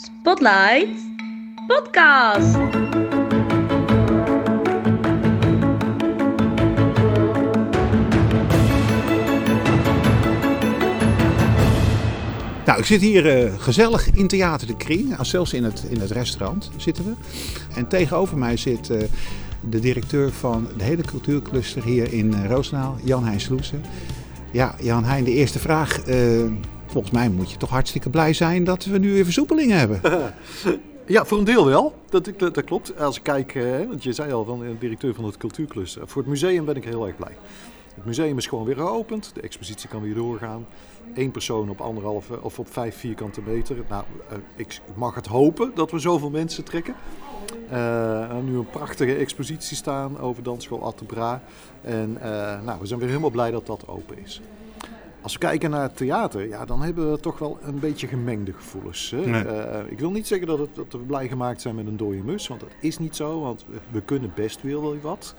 Spotlight Podcast. Nou, ik zit hier uh, gezellig in Theater de Kring, zelfs in het, in het restaurant zitten we. En tegenover mij zit uh, de directeur van de hele cultuurcluster hier in uh, Roosendaal, Jan-Hein Sloesen. Ja, Jan-Hein, de eerste vraag. Volgens mij moet je toch hartstikke blij zijn dat we nu weer versoepelingen hebben. Ja, voor een deel wel. Dat, dat, klopt. Als ik kijk, want je zei al van de directeur van het cultuurcluster. Voor het museum ben ik heel erg blij. Het museum is gewoon weer geopend. De expositie kan weer doorgaan. Eén persoon op anderhalve of op vijf vierkante meter. Nou, ik mag het hopen dat we zoveel mensen trekken. Uh, nu een prachtige expositie staan over dansschool Attebra. En nou, we zijn weer helemaal blij dat dat open is. Als we kijken naar het theater, ja, dan hebben we toch wel een beetje gemengde gevoelens. Hè? Nee. ik wil niet zeggen dat, het, dat, we blij gemaakt zijn met een dode mus, want dat is niet zo. Want we, kunnen best wel wat.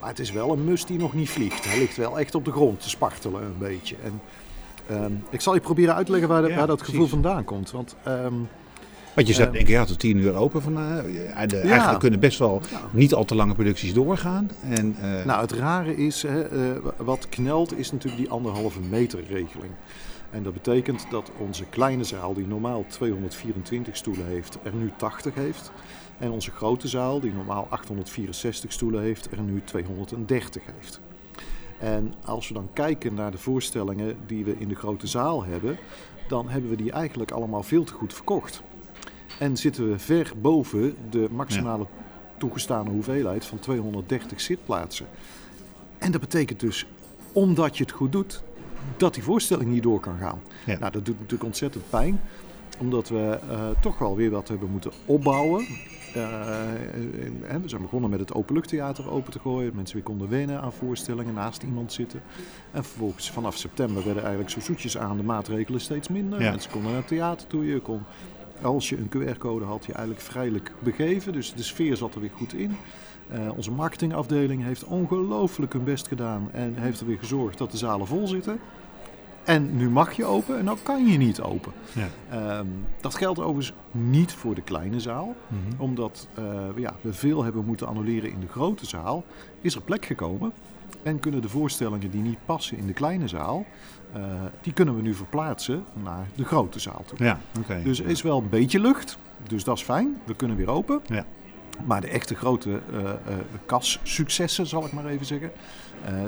Maar het is wel een mus die nog niet vliegt. Hij ligt wel echt op de grond te spartelen een beetje. En, um, ik zal je proberen uit te leggen waar, de, ja, waar dat precies. gevoel vandaan komt. Want, um, want je zou denken, ja, tot tien uur open. Van, de, ja. Eigenlijk kunnen best wel niet al te lange producties doorgaan. En, uh... Nou, het rare is, hè, wat knelt, is natuurlijk die anderhalve meter regeling. En dat betekent dat onze kleine zaal, die normaal 224 stoelen heeft, er nu 80 heeft. En onze grote zaal, die normaal 864 stoelen heeft, er nu 230 heeft. En als we dan kijken naar de voorstellingen die we in de grote zaal hebben, dan hebben we die eigenlijk allemaal veel te goed verkocht. En zitten we ver boven de maximale toegestane hoeveelheid van 230 zitplaatsen. En dat betekent dus, omdat je het goed doet, dat die voorstelling niet door kan gaan. Ja. Nou, dat doet natuurlijk ontzettend pijn omdat we uh, toch wel weer wat hebben moeten opbouwen. Uh, we zijn begonnen met het openluchttheater open te gooien. Mensen weer konden wennen aan voorstellingen, naast iemand zitten. En vervolgens vanaf september werden eigenlijk zo zoetjes aan de maatregelen steeds minder. Ja. Mensen konden naar het theater toe. Je kon, als je een QR-code had, je eigenlijk vrijelijk begeven. Dus de sfeer zat er weer goed in. Uh, onze marketingafdeling heeft ongelooflijk hun best gedaan en heeft er weer gezorgd dat de zalen vol zitten. En nu mag je open en dan kan je niet open. Ja. Um, dat geldt overigens niet voor de kleine zaal. Mm -hmm. Omdat uh, ja, we veel hebben moeten annuleren in de grote zaal. Is er plek gekomen. En kunnen de voorstellingen die niet passen in de kleine zaal, uh, die kunnen we nu verplaatsen naar de grote zaal toe. Ja, okay. Dus er is wel een beetje lucht. Dus dat is fijn. We kunnen weer open. Ja. Maar de echte grote uh, uh, kassuccessen, zal ik maar even zeggen.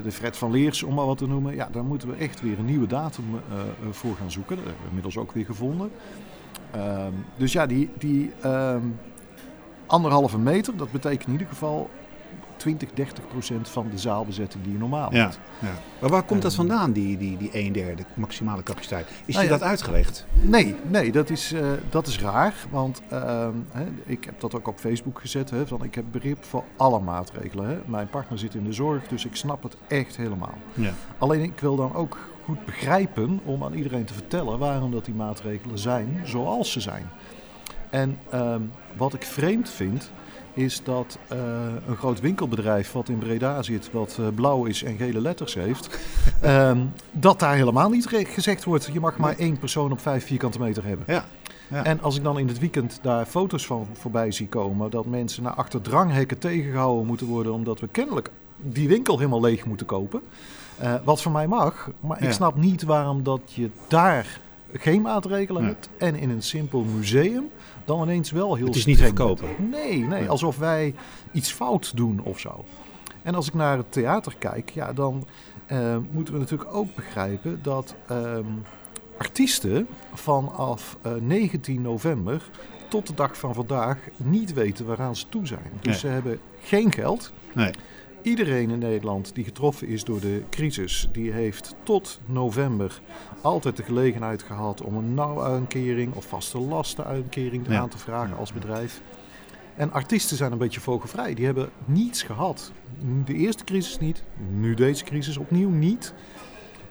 De Fred van Leers, om maar wat te noemen. Ja, daar moeten we echt weer een nieuwe datum voor gaan zoeken. Dat hebben we inmiddels ook weer gevonden. Ehm, dus ja, die, die ehm, anderhalve meter, dat betekent in ieder geval 20, 30 procent van de zaalbezetting die je normaal ja, hebt. Ja. Maar waar komt dat vandaan, die, die, die een derde maximale capaciteit? Is nou je ja, dat uitgelegd? Nee, nee dat, is, uh, dat is raar. Want uh, hè, ik heb dat ook op Facebook gezet. Hè, van ik heb begrip voor alle maatregelen. Hè. Mijn partner zit in de zorg, dus ik snap het echt helemaal. Ja. Alleen ik wil dan ook goed begrijpen om aan iedereen te vertellen waarom dat die maatregelen zijn zoals ze zijn. En uh, wat ik vreemd vind, is dat uh, een groot winkelbedrijf wat in Breda zit, wat uh, blauw is en gele letters heeft, um, dat daar helemaal niet gezegd wordt, je mag maar één persoon op vijf vierkante meter hebben. Ja. Ja. En als ik dan in het weekend daar foto's van voorbij zie komen, dat mensen naar achter dranghekken tegengehouden moeten worden, omdat we kennelijk die winkel helemaal leeg moeten kopen. Uh, wat voor mij mag, maar ja. ik snap niet waarom dat je daar geen maatregelen ja. hebt en in een simpel museum dan ineens wel heel Het is niet te verkopen. Nee, nee, alsof wij iets fout doen of zo. En als ik naar het theater kijk, ja, dan uh, moeten we natuurlijk ook begrijpen dat um, artiesten vanaf uh, 19 november tot de dag van vandaag niet weten waaraan ze toe zijn. Dus nee. ze hebben geen geld. Nee. Iedereen in Nederland die getroffen is door de crisis, die heeft tot november altijd de gelegenheid gehad om een nauwuitkering of vaste lastenuitkering ja. aan te vragen als bedrijf. En artiesten zijn een beetje vogelvrij. Die hebben niets gehad. De eerste crisis niet, nu deze crisis opnieuw niet.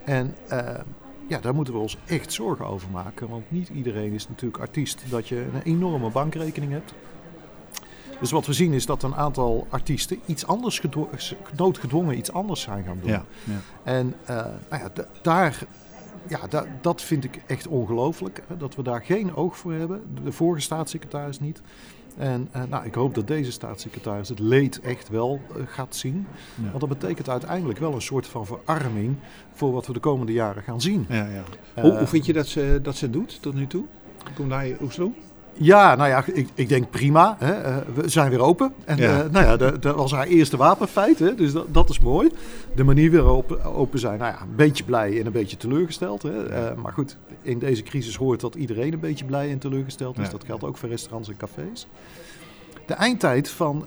En uh, ja, daar moeten we ons echt zorgen over maken. Want niet iedereen is natuurlijk artiest. Dat je een enorme bankrekening hebt. Dus wat we zien is dat een aantal artiesten iets anders noodgedwongen iets anders zijn gaan doen. Ja, ja. En uh, nou ja, daar ja, da, dat vind ik echt ongelooflijk. Dat we daar geen oog voor hebben. De vorige staatssecretaris niet. En eh, nou, ik hoop dat deze staatssecretaris het leed echt wel eh, gaat zien. Ja. Want dat betekent uiteindelijk wel een soort van verarming voor wat we de komende jaren gaan zien. Ja, ja. Eh, hoe, hoe vind je dat ze dat ze doet tot nu toe? Kom daar Oesloe? Ja, nou ja, ik, ik denk prima. Hè. eh, we zijn weer open. En Ja. eh, nou ja, dat, dat was haar eerste wapenfeit. Hè, dus dat, dat is mooi. De manier weer open, open zijn, nou ja, een beetje blij en een beetje teleurgesteld. Hè. Eh, maar goed, in deze crisis hoort dat iedereen een beetje blij en teleurgesteld is. Ja. Dat geldt ook voor restaurants en cafés. De eindtijd van,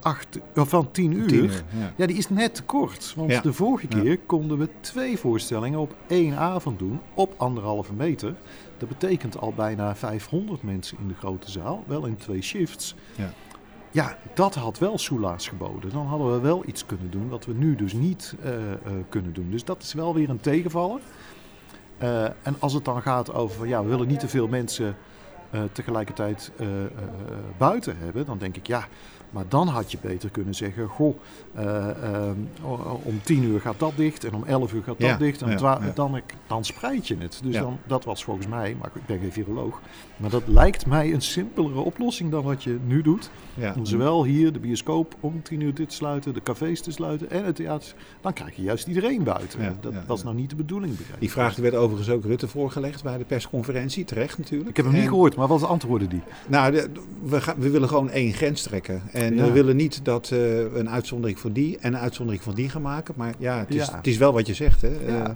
acht, van 10 uur, Tien uur, ja. ja, die is net te kort. Want de vorige keer konden we twee voorstellingen op één avond doen, op anderhalve meter. Dat betekent al bijna 500 mensen in de grote zaal, wel in twee shifts. Ja. Ja, dat had wel soelaas geboden. Dan hadden we wel iets kunnen doen wat we nu dus niet eh, eh, kunnen doen. Dus dat is wel weer een tegenvaller. Eh, en als het dan gaat over, ja, we willen niet te veel mensen tegelijkertijd buiten hebben, dan denk ik ja, maar dan had je beter kunnen zeggen, goh, eh, o- om tien uur gaat dat dicht en om elf uur gaat dat Ja, dicht. En ja, twa- ja. Dan, dan spreid je het. Dus dan, dat was volgens mij, maar ik ben geen viroloog, maar dat lijkt mij een simpelere oplossing dan wat je nu doet. Om zowel hier de bioscoop om tien uur dit te sluiten, de cafés te sluiten en het theater. Dan krijg je juist iedereen buiten. Dat was nou niet de bedoeling, begrijp. Die vraag werd overigens ook Rutte voorgelegd bij de persconferentie, terecht natuurlijk. Ik heb hem niet gehoord, maar wat antwoorden die? Nou, de- we, gaan, we willen gewoon één grens trekken. En Ja. we willen niet dat eh, we een uitzondering voor die en een uitzondering van die gaan maken. Maar ja, het is, Ja. Het is wel wat je zegt. Hè. Ja. Eh,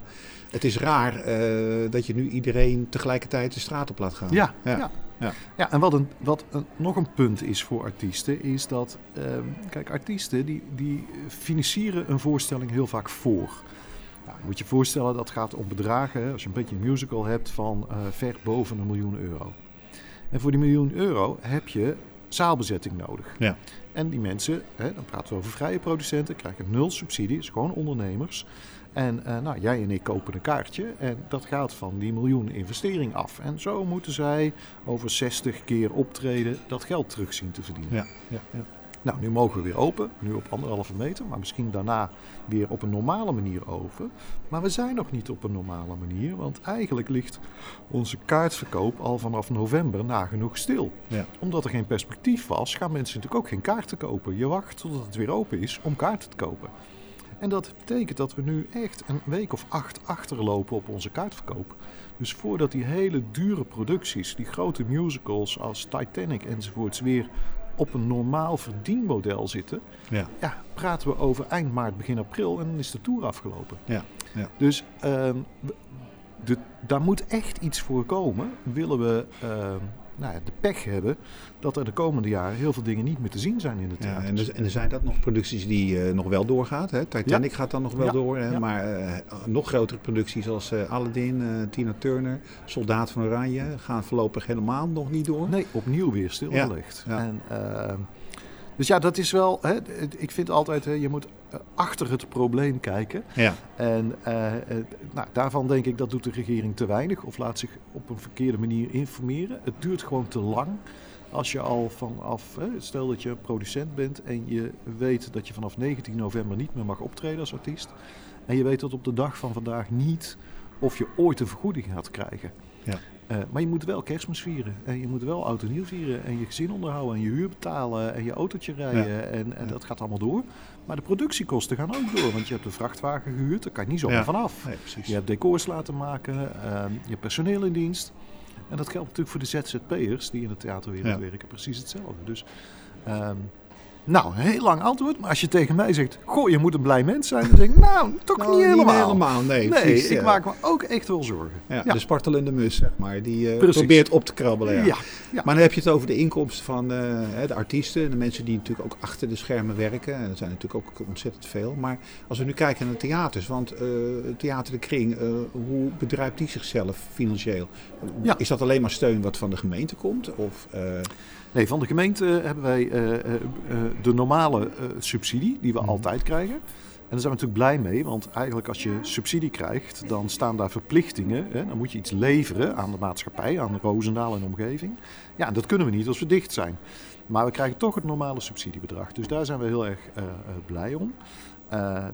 het is raar eh, dat je nu iedereen tegelijkertijd de straat op laat gaan. Ja, Ja. ja. En wat, een, wat een, nog een punt is voor artiesten, is dat, ehm, kijk, artiesten die, die financieren een voorstelling heel vaak voor. Nou, je moet je voorstellen, dat gaat om bedragen, hè, als je een beetje een musical hebt, van eh, ver boven een miljoen euro. En voor die miljoen euro heb je zaalbezetting nodig. Ja. En die mensen, hè, dan praten we over vrije producenten, krijgen nul subsidie, is gewoon ondernemers. En eh, nou, jij en ik kopen een kaartje en dat gaat van die miljoen investering af. En zo moeten zij over 60 keer optreden dat geld terug zien te verdienen. Ja, ja, ja. Nou, nu mogen we weer open, nu op anderhalve meter, maar misschien daarna weer op een normale manier open. Maar we zijn nog niet op een normale manier, want eigenlijk ligt onze kaartverkoop al vanaf november nagenoeg stil. Ja. Omdat er geen perspectief was, gaan mensen natuurlijk ook geen kaarten kopen. Je wacht totdat het weer open is om kaarten te kopen. En dat betekent dat we nu echt een week of acht achterlopen op onze kaartverkoop. Dus voordat die hele dure producties, die grote musicals als Titanic enzovoorts, weer op een normaal verdienmodel zitten, Ja. ja, praten we over eind maart, begin april en dan is de tour afgelopen. Ja, ja. Dus ehm, de, daar moet echt iets voor komen. Willen we ehm, nou ja, de pech hebben dat er de komende jaren heel veel dingen niet meer te zien zijn in de Ja, theater. en, er, en er zijn dat nog producties die eh, nog wel doorgaan. Hè? Titanic gaat dan nog wel Ja, door. Hè? ja. Maar eh, nog grotere producties zoals eh, Aladdin, Tina Turner, Soldaat van Oranje gaan voorlopig helemaal nog niet door. Nee, opnieuw weer stilgelegd. Ja, ja. En, dus ja, dat is wel. Hè, ik vind altijd, hè, je moet eh, achter het probleem kijken. Ja, En eh, eh, nou, daarvan denk ik dat doet de regering te weinig of laat zich op een verkeerde manier informeren. Het duurt gewoon te lang. Als je al vanaf, hè, stel dat je producent bent en je weet dat je vanaf 19 november niet meer mag optreden als artiest. En je weet dat op de dag van vandaag niet of je ooit een vergoeding gaat krijgen. Ja. Eh, maar je moet wel kerstmis vieren. En je moet wel oud en nieuw vieren. En je gezin onderhouden. En je huur betalen. En je autootje rijden. En, en Ja. dat gaat allemaal door. Maar de productiekosten gaan ook door. Want je hebt een vrachtwagen gehuurd. Daar kan je niet zomaar Ja. vanaf. nee. Je hebt decors laten maken. ehm, je hebt personeel in dienst. En dat geldt natuurlijk voor de ZZP'ers die in de theaterwereld werken. Precies hetzelfde. Dus, ehm, nou, heel lang antwoord. Maar als je tegen mij zegt, goh, je moet een blij mens zijn. Dan denk ik, nou, toch Nou, niet helemaal. helemaal, nee. Nee, precies, ik ja. maak me ook echt wel zorgen. Ja, Ja. De spartelende mus, zeg maar, die eh, probeert op te krabbelen. Ja. Maar dan heb je het over de inkomsten van eh, de artiesten, de mensen die natuurlijk ook achter de schermen werken. En dat zijn natuurlijk ook ontzettend veel. Maar als we nu kijken naar de theaters, want eh, Theater de Kring, hoe bedruipt die zichzelf financieel? Ja. Is dat alleen maar steun wat van de gemeente komt? Of, Nee, van de gemeente hebben wij de normale eh, subsidie die we Mhm. altijd krijgen. En daar zijn we natuurlijk blij mee, want eigenlijk als je subsidie krijgt, dan staan daar verplichtingen. Hè? Dan moet je iets leveren aan de maatschappij, aan Roosendaal en omgeving. Ja, en dat kunnen we niet als we dicht zijn. Maar we krijgen toch het normale subsidiebedrag. Dus daar zijn we heel erg eh, eh, blij om.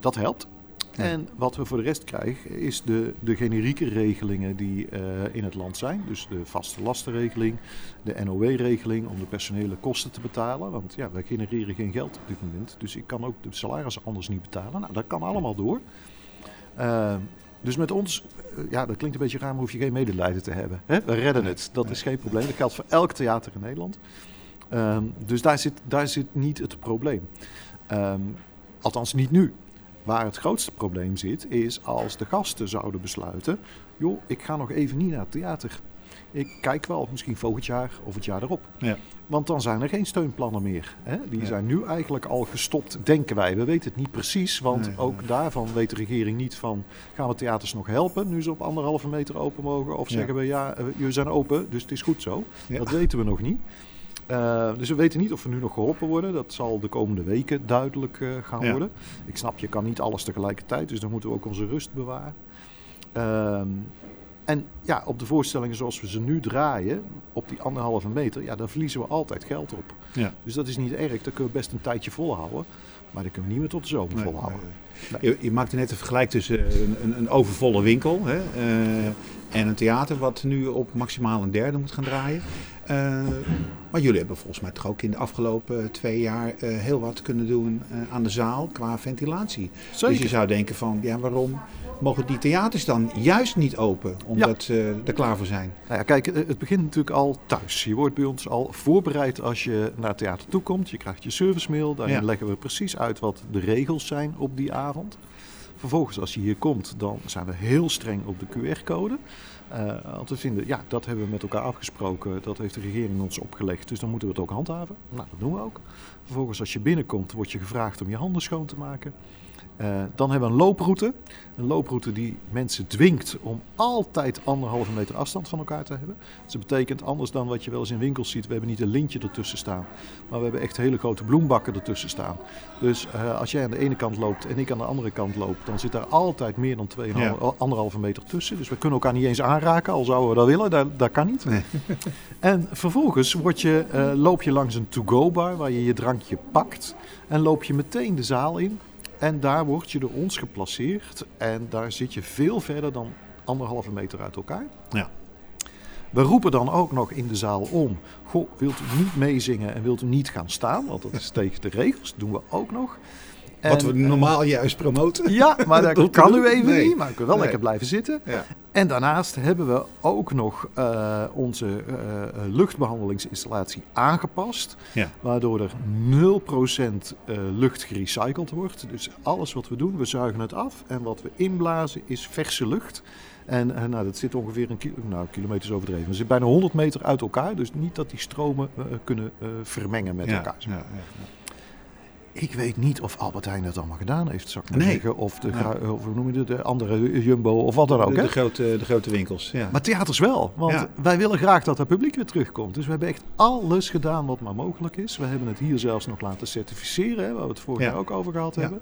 Dat helpt. En wat we voor de rest krijgen is de, de generieke regelingen die uh, in het land zijn. Dus de vaste lastenregeling, de NOW-regeling om de personele kosten te betalen. Want ja, wij genereren geen geld op dit moment. Dus ik kan ook de salarissen anders niet betalen. Nou, dat kan allemaal door. Uh, dus met ons, ja, dat klinkt een beetje raar, maar hoef je geen medelijden te hebben. Hè? We redden het, dat is geen probleem. Dat geldt voor elk theater in Nederland. Um, dus daar zit, daar zit niet het probleem. Um, althans, niet nu. Waar het grootste probleem zit, is als de gasten zouden besluiten: joh, ik ga nog even niet naar het theater. Ik kijk wel, misschien volgend jaar of het jaar erop. Ja. Want dan zijn er geen steunplannen meer. Hè? Die zijn nu eigenlijk al gestopt, denken wij. We weten het niet precies, want ook daarvan weet de regering niet van... gaan we theaters nog helpen, nu ze op anderhalve meter open mogen? Of zeggen we, ja, eh, jullie zijn open, dus het is goed zo. Dat weten we nog niet. Uh, dus we weten niet of we nu nog geholpen worden. Dat zal de komende weken duidelijk uh, gaan worden. Ik snap, je kan niet alles tegelijkertijd, dus dan moeten we ook onze rust bewaren. Uh, en ja, op de voorstellingen zoals we ze nu draaien, op die anderhalve meter, ja, daar verliezen we altijd geld op. Ja. Dus dat is niet erg, dat kunnen we best een tijdje volhouden. Maar dat kunnen we niet meer tot de zomer volhouden. Nee. Je, je, maakte net een vergelijk tussen een, een, een overvolle winkel hè, en een theater wat nu op maximaal een derde moet gaan draaien. Uh, maar jullie hebben volgens mij toch ook in de afgelopen twee jaar uh, heel wat kunnen doen aan de zaal qua ventilatie. Zeker. Dus je zou denken van, ja waarom mogen die theaters dan juist niet open, omdat ze er klaar voor zijn? Nou ja, kijk, het begint natuurlijk al thuis. Je wordt bij ons al voorbereid als je naar het theater toe komt. Je krijgt je servicemail, daarin ja. leggen we precies uit wat de regels zijn op die avond. Vervolgens, als je hier komt, dan zijn we heel streng op de QR-code. Uh, want we vinden, ja, dat hebben we met elkaar afgesproken. Dat heeft de regering ons opgelegd. Dus dan moeten we het ook handhaven. Nou, dat doen we ook. Vervolgens, als je binnenkomt, word je gevraagd om je handen schoon te maken. Uh, dan hebben we een looproute. Een looproute die mensen dwingt om altijd anderhalve meter afstand van elkaar te hebben. Dus dat betekent anders dan wat je wel eens in winkels ziet. We hebben niet een lintje ertussen staan. Maar we hebben echt hele grote bloembakken ertussen staan. Dus uh, als jij aan de ene kant loopt en ik aan de andere kant loop. Dan zit daar altijd meer dan 2,5 ja. anderhalve meter tussen. Dus we kunnen elkaar niet eens aanraken. Al zouden we dat willen. Dat, dat kan niet. Nee. en vervolgens word je, uh, loop je langs een to-go bar waar je je drankje pakt. En loop je meteen de zaal in. En daar word je door ons geplaceerd. En daar zit je veel verder dan anderhalve meter uit elkaar. Ja. We roepen dan ook nog in de zaal om. Goh, wilt u niet meezingen en wilt u niet gaan staan? Want dat is tegen de regels. Dat doen we ook nog. En, Wat we normaal juist promoten. Ja, maar dat kan u even nee. niet. Maar ik kan wel nee. lekker blijven zitten. Ja. En daarnaast hebben we ook nog uh, onze uh, luchtbehandelingsinstallatie aangepast. Ja. Waardoor er 0% uh, lucht gerecycled wordt. Dus alles wat we doen, we zuigen het af. En wat we inblazen is verse lucht. En nou, dat zit ongeveer een kilo, nou, kilometers overdreven. We zitten bijna 100 meter uit elkaar. Dus niet dat die stromen uh, kunnen vermengen met ja, elkaar. Ja, ja, ik weet niet of Albert Heijn dat allemaal gedaan heeft, zou ik maar nee. zeggen. Of, de, ja. of hoe noem je het, de andere Jumbo of wat dan ook. De, de grote, de grote winkels, ja. Maar theaters wel, want ja. wij willen graag dat het publiek weer terugkomt. Dus we hebben echt alles gedaan wat maar mogelijk is. We hebben het hier zelfs nog laten certificeren, hè, waar we het vorig jaar ook over gehad hebben.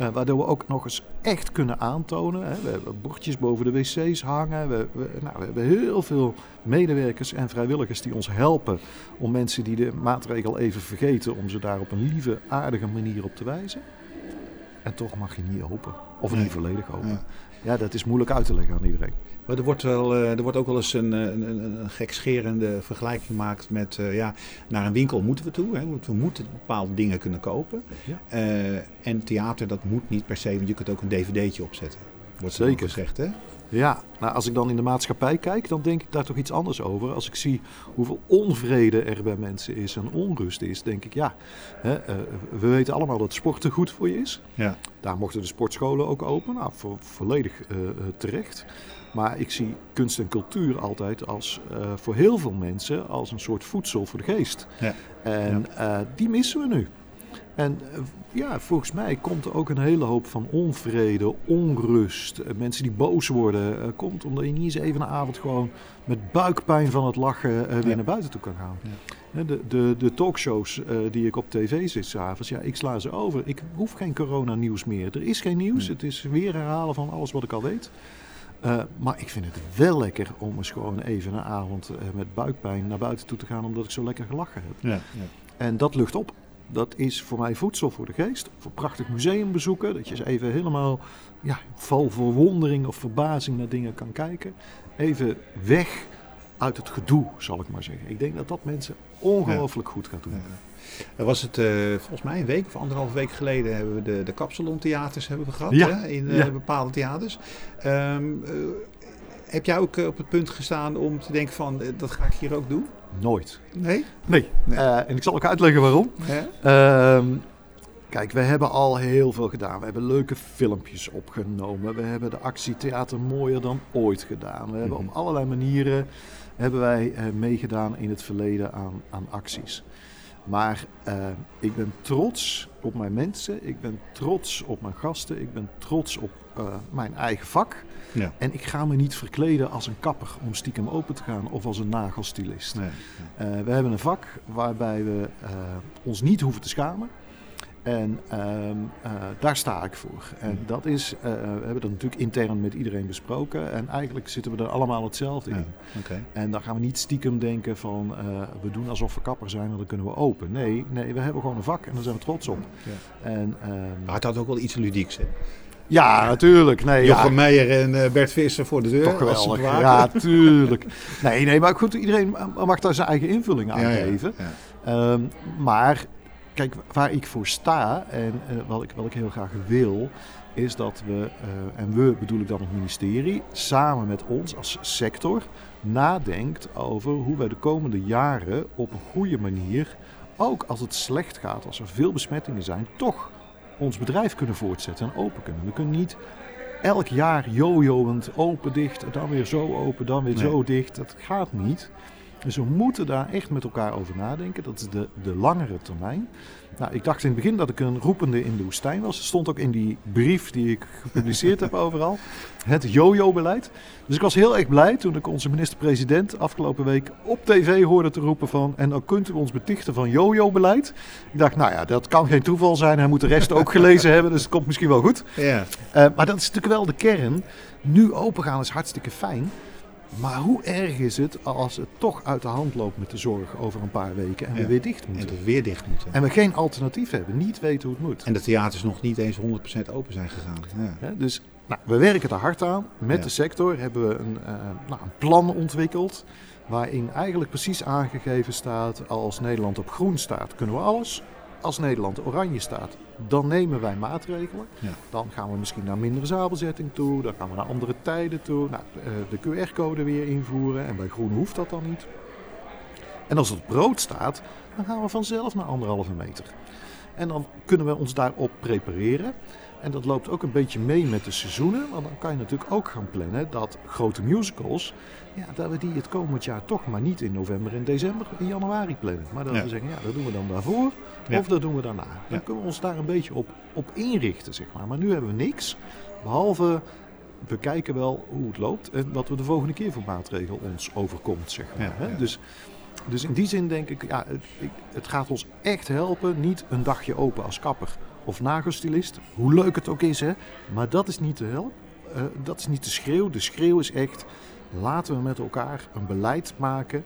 Uh, waardoor we ook nog eens echt kunnen aantonen. Hè. We hebben bordjes boven de wc's hangen. We, we, nou, we, hebben heel veel medewerkers en vrijwilligers die ons helpen om mensen die de maatregel even vergeten, om ze daar op een lieve, aardige manier op te wijzen. En toch mag je niet open. Of niet volledig open. Ja. ja, dat is moeilijk uit te leggen aan iedereen. Maar er wordt, wel, er wordt ook wel eens een, een, een gekscherende vergelijking gemaakt met... Uh, ja, naar een winkel moeten we toe. Hè? We moeten bepaalde dingen kunnen kopen. Ja. Uh, en theater, dat moet niet per se, want je kunt ook een dvd'tje opzetten. Wordt Zeker. gezegd, hè? Ja, nou, als ik dan in de maatschappij kijk, dan denk ik daar toch iets anders over. Als ik zie hoeveel onvrede er bij mensen is en onrust is, denk ik ja, hè, uh, we weten allemaal dat sporten goed voor je is. Ja. Daar mochten de sportscholen ook open, nou, vo volledig uh, terecht. Maar ik zie kunst en cultuur altijd als uh, voor heel veel mensen als een soort voedsel voor de geest. Ja. En ja. die missen we nu. En ja, volgens mij komt er ook een hele hoop van onvrede, onrust. Mensen die boos worden. Uh, komt omdat je niet eens even een avond gewoon met buikpijn van het lachen weer ja. naar buiten toe kan gaan. Ja. De, de, de talkshows die ik op tv zit s'avonds, ja, ik sla ze over. Ik hoef geen coronanieuws meer. Er is geen nieuws. Nee. Het is weer herhalen van alles wat ik al weet. Uh, maar ik vind het wel lekker om eens gewoon even een avond met buikpijn naar buiten toe te gaan, omdat ik zo lekker gelachen heb. Ja, ja. En dat lucht op. Dat is voor mij voedsel voor de geest. Of een prachtig museum bezoeken. Dat je eens even helemaal ja, vol verwondering of verbazing naar dingen kan kijken. Even weg uit het gedoe, zal ik maar zeggen. Ik denk dat dat mensen ongelooflijk goed gaat doen. Ja. Dan was het eh, volgens mij een week of anderhalf week geleden hebben we de, de kapsalontheaters hebben we gehad Ja, hè, in eh, bepaalde theaters. Ehm, eh, heb jij ook op het punt gestaan om te denken van dat ga ik hier ook doen? Nooit. Nee? Nee. Nee. Eh, en ik zal ook uitleggen waarom. Ehm, kijk, we hebben al heel veel gedaan. We hebben leuke filmpjes opgenomen. We hebben de actietheater mooier dan ooit gedaan. We hebben Mhm. op allerlei manieren hebben wij eh, meegedaan in het verleden aan, aan acties. Maar eh, ik ben trots op mijn mensen. Ik ben trots op mijn gasten. Ik ben trots op eh, mijn eigen vak. Ja. En ik ga me niet verkleden als een kapper om stiekem open te gaan of als een nagelstilist. Nee. Eh, we hebben een vak waarbij we ons niet hoeven te schamen. En ehm, eh, daar sta ik voor. En dat is, eh, we hebben dat natuurlijk intern met iedereen besproken. En eigenlijk zitten we er allemaal hetzelfde Ja, in. En dan gaan we niet stiekem denken van eh, we doen alsof we kapper zijn en dan kunnen we open. Nee, nee, we hebben gewoon een vak en daar zijn we trots op. Ja. En, ehm, Maar het had ook wel iets ludieks, hè? ja, natuurlijk. Nee, ja, Jochem Meijer en eh, Bert Visser voor de deur. Toch geweldig. Ja, tuurlijk. Nee, nee, maar goed, iedereen mag daar zijn eigen invulling aan geven. ja. Ehm, maar kijk, waar ik voor sta en eh, wat, ik, wat ik heel graag wil, is dat we, eh, en we bedoel ik dan het ministerie, samen met ons als sector nadenkt over hoe wij de komende jaren op een goede manier, ook als het slecht gaat, als er veel besmettingen zijn, toch ons bedrijf kunnen voortzetten en open kunnen. We kunnen niet elk jaar jojoend open, dicht, dan weer zo open, dan weer Nee. zo dicht. Dat gaat niet. Dus we moeten daar echt met elkaar over nadenken. Dat is de, de langere termijn. Nou, ik dacht in het begin dat ik een roepende in de woestijn was. Dat stond ook in die brief die ik gepubliceerd heb overal. Het jojo-beleid. Dus ik was heel erg blij toen ik onze minister-president afgelopen week op tv hoorde te roepen van... en dan kunt u ons betichten van jojo-beleid. Ik dacht, nou ja, dat kan geen toeval zijn. Hij moet de rest ook gelezen hebben, dus het komt misschien wel goed. Ja. Eh, maar dat is natuurlijk wel de kern. Nu opengaan is hartstikke fijn. Maar hoe erg is het als het toch uit de hand loopt met de zorg over een paar weken en we weer dicht En moeten? dat we weer dicht moeten. En we geen alternatief hebben, niet weten hoe het moet. En de theaters nog niet eens 100% open zijn gegaan. Ja. Dus nou, we werken er hard aan. Met de sector hebben we een, eh, nou, een plan ontwikkeld. Waarin eigenlijk precies aangegeven staat: als Nederland op groen staat, kunnen we alles. Als Nederland oranje staat, dan nemen wij maatregelen. Ja. Dan gaan we misschien naar mindere zaalbezetting toe. Dan gaan we naar andere tijden toe. Nou, eh, de QR-code weer invoeren. En bij groen hoeft dat dan niet. En als het brood staat, dan gaan we vanzelf naar anderhalve meter. En dan kunnen we ons daarop prepareren. En dat loopt ook een beetje mee met de seizoenen. Want dan kan je natuurlijk ook gaan plannen dat grote musicals... Ja, dat we die het komend jaar toch maar niet in november en december, in januari plannen. Maar dat Ja. we zeggen, ja, dat doen we dan daarvoor Ja. of dat doen we daarna. Dan Ja. kunnen we ons daar een beetje op, op inrichten, zeg maar. Maar nu hebben we niks, behalve we kijken wel hoe het loopt en wat we de volgende keer voor maatregel ons overkomt, zeg maar. Hè. Dus, dus in die zin denk ik, ja, het, ik, het gaat ons echt helpen, niet een dagje open als kapper of nagelstilist, hoe leuk het ook is, hè. Maar dat is niet de help, eh, dat is niet de schreeuw. De schreeuw is echt, laten we met elkaar een beleid maken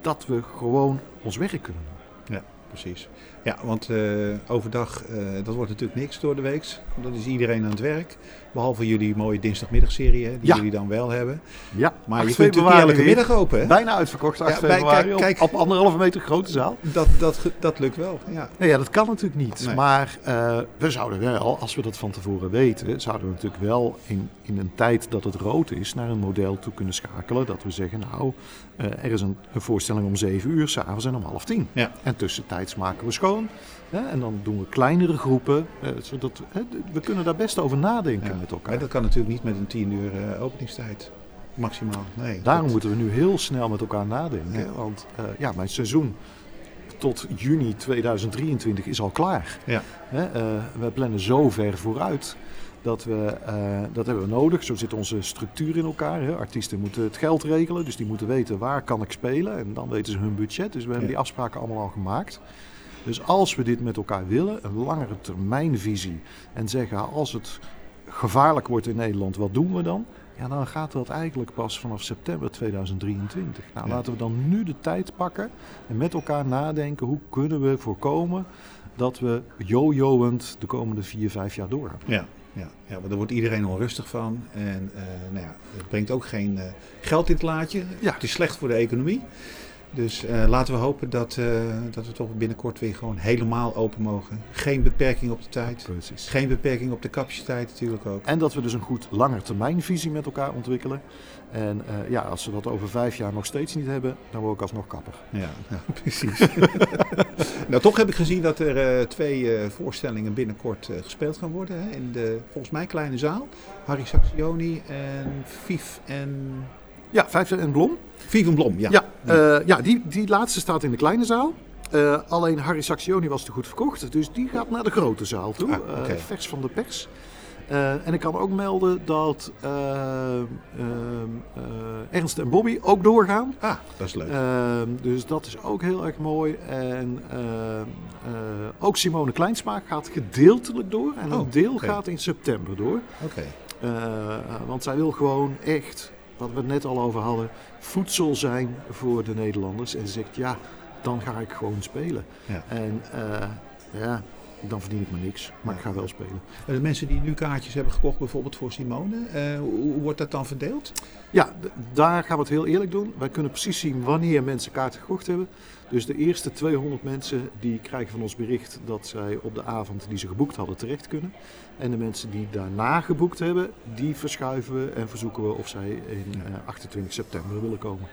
dat we gewoon ons werk kunnen doen. Ja, precies. Ja, want eh, overdag, eh, dat wordt natuurlijk niks door de week. Dat is iedereen aan het werk. Behalve jullie mooie dinsdagmiddagserie hè, die Ja. jullie dan wel hebben. Ja, Maar 8 je kunt natuurlijk elke weer. middag open. Hè? Bijna uitverkocht, 8 Ja, bij- februari, kijk- op- kijk. Op, anderhalve meter grote zaal. Dat, dat, dat lukt wel. Ja. Nee, ja, dat kan natuurlijk niet. Nee. Maar eh, we zouden wel, als we dat van tevoren weten, zouden we natuurlijk wel in, in een tijd dat het rood is, naar een model toe kunnen schakelen. Dat we zeggen, nou, er is een, een voorstelling om 7 uur, s'avonds en om half tien. Ja. En tussentijds maken we schoon. En dan doen we kleinere groepen. zodat, we kunnen daar best over nadenken Ja. met elkaar. Maar dat kan natuurlijk niet met een 10 uur eh, openingstijd. Maximaal. Nee, Daarom dat- moeten we nu heel snel met elkaar nadenken. Ja. Want eh, ja, mijn seizoen tot juni 2023 is al klaar. Ja. Hè, eh, we plannen zo ver vooruit dat we, dat hebben we nodig. Zo zit onze structuur in elkaar. Hè. Artiesten moeten het geld regelen, dus die moeten weten waar kan ik spelen. En dan weten ze hun budget. Dus we hebben Ja. die afspraken allemaal al gemaakt. Dus als we dit met elkaar willen, een langere termijnvisie en zeggen als het gevaarlijk wordt in Nederland, wat doen we dan? Ja, dan gaat dat eigenlijk pas vanaf september 2023. Nou, Ja. laten we dan nu de tijd pakken en met elkaar nadenken hoe kunnen we voorkomen dat we jojoend de komende vier, vijf jaar doorgaan. Ja, ja, ja, want daar wordt iedereen onrustig van. En uh, nou ja, het brengt ook geen uh, geld in het laadje. Ja. Het is slecht voor de economie. Dus uh, laten we hopen dat, dat we toch binnenkort weer gewoon helemaal open mogen. Geen beperking op de tijd. Precies. Geen beperking op de capaciteit natuurlijk ook. En dat we dus een goed langetermijnvisie met elkaar ontwikkelen. En uh, ja, als we dat over vijf jaar nog steeds niet hebben, dan word ik alsnog kapper. Ja, ja precies. nou, toch heb ik gezien dat er uh, twee uh, voorstellingen binnenkort gespeeld gaan worden. Hè? In de, volgens mij, kleine zaal. Harry Saxioni en Vief en... Ja, Vijf en Blom. Vief en Blom, ja. Ja, ja die, die laatste staat in de kleine zaal. alleen Harry Saxioni was te goed verkocht, dus die gaat naar de grote zaal toe. Ah, okay. vers van de pers. En ik kan ook melden dat Ernst en Bobby ook doorgaan. Ah, dat is leuk. Ehm, dus dat is ook heel erg mooi. En ook Simone Kleinsma gaat gedeeltelijk door. En een oh, deel okay. gaat in september door. Oké. Okay. want zij wil gewoon echt, wat we het net al over hadden, voedsel zijn voor de Nederlanders. En ze zegt ja, dan ga ik gewoon spelen. Ja. En ja, dan verdien ik maar niks. Maar ja. ik ga wel spelen. De mensen die nu kaartjes hebben gekocht, bijvoorbeeld voor Simone, uh, hoe, wordt dat dan verdeeld? Ja, daar gaan we het heel eerlijk doen. Wij kunnen precies zien wanneer mensen kaarten gekocht hebben. Dus de eerste 200 mensen die krijgen van ons bericht dat zij op de avond die ze geboekt hadden terecht kunnen. En de mensen die daarna geboekt hebben, die verschuiven we en verzoeken we of zij in uh, 28 september willen komen.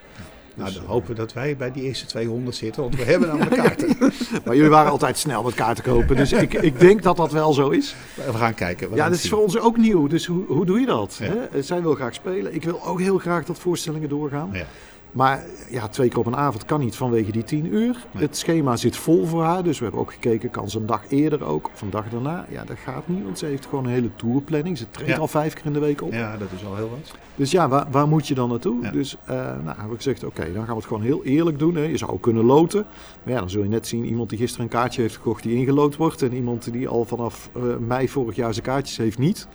Nou, dan hopen we dat wij bij die eerste 200 zitten, want we hebben namelijk kaarten. maar jullie waren altijd snel met kaarten kopen, dus ik, ik denk dat dat wel zo is. We gaan kijken. We ja, gaan dat is voor ons ook nieuw, dus hoe, hoe doe je dat? Hè? Zij wil graag spelen. Ik wil ook heel graag dat voorstellingen doorgaan. Ja. Maar ja, twee keer op een avond kan niet vanwege die tien uur. Nee. Het schema zit vol voor haar. Dus we hebben ook gekeken, kan ze een dag eerder ook of een dag daarna? Ja, dat gaat niet, want ze heeft gewoon een hele tourplanning. Ze treedt Ja. al vijf keer in de week op. Ja, dat is al heel wat. Dus ja, waar, waar moet je dan naartoe? Ja. Dus uh, nou, hebben we gezegd, oké, dan gaan we het gewoon heel eerlijk doen. Hè. Je zou ook kunnen loten. Maar ja, dan zul je net zien, iemand die gisteren een kaartje heeft gekocht die ingelood wordt. En iemand die al vanaf uh, mei vorig jaar zijn kaartjes heeft niet.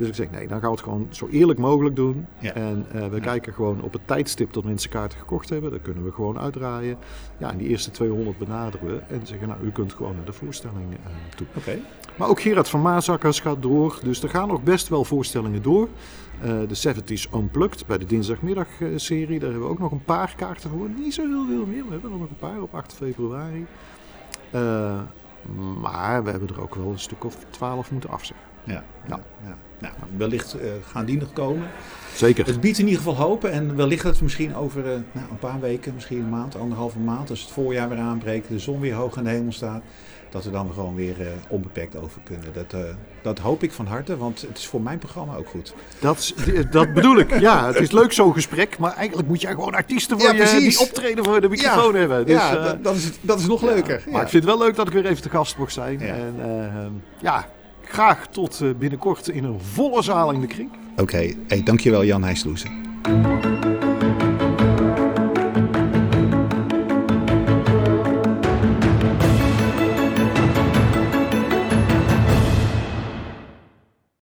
Dus ik zeg, nee, dan gaan we het gewoon zo eerlijk mogelijk doen. Ja. En uh, we Ja. kijken gewoon op het tijdstip dat mensen kaarten gekocht hebben. Dat kunnen we gewoon uitdraaien. Ja, en die eerste 200 benaderen we. En zeggen, nou, u kunt gewoon naar de voorstelling uh, toe. Oké. Maar ook Gerard van Maasakkers gaat door. Dus er gaan nog best wel voorstellingen door. Uh, de 70s Unplugged bij de dinsdagmiddag-serie. Daar hebben we ook nog een paar kaarten voor. Niet zo heel veel meer. We hebben er nog een paar op 8 februari. Uh, maar we hebben er ook wel een stuk of 12 moeten afzeggen. Ja. Ja. ja. Nou, wellicht uh, gaan die nog komen. Zeker. Het biedt in ieder geval hoop. En wellicht dat we misschien over uh, nou, een paar weken, misschien een maand, anderhalve maand, als het voorjaar weer aanbreekt, de zon weer hoog aan de hemel staat, dat we dan gewoon weer uh, onbeperkt over kunnen. Dat, uh, dat hoop ik van harte, want het is voor mijn programma ook goed. Dat, dat bedoel ik. Ja, het is leuk zo'n gesprek, maar eigenlijk moet je gewoon artiesten voor ja, je die optreden voor de microfoon ja, hebben. Dus, ja, dat, dat, is, dat is nog leuker. Ja, maar ik vind het wel leuk dat ik weer even te gast mocht zijn. En uh, ja, graag tot uh, binnenkort in een volle zaal in de kring. Oké, hey, dankjewel Jan Heijsloesen.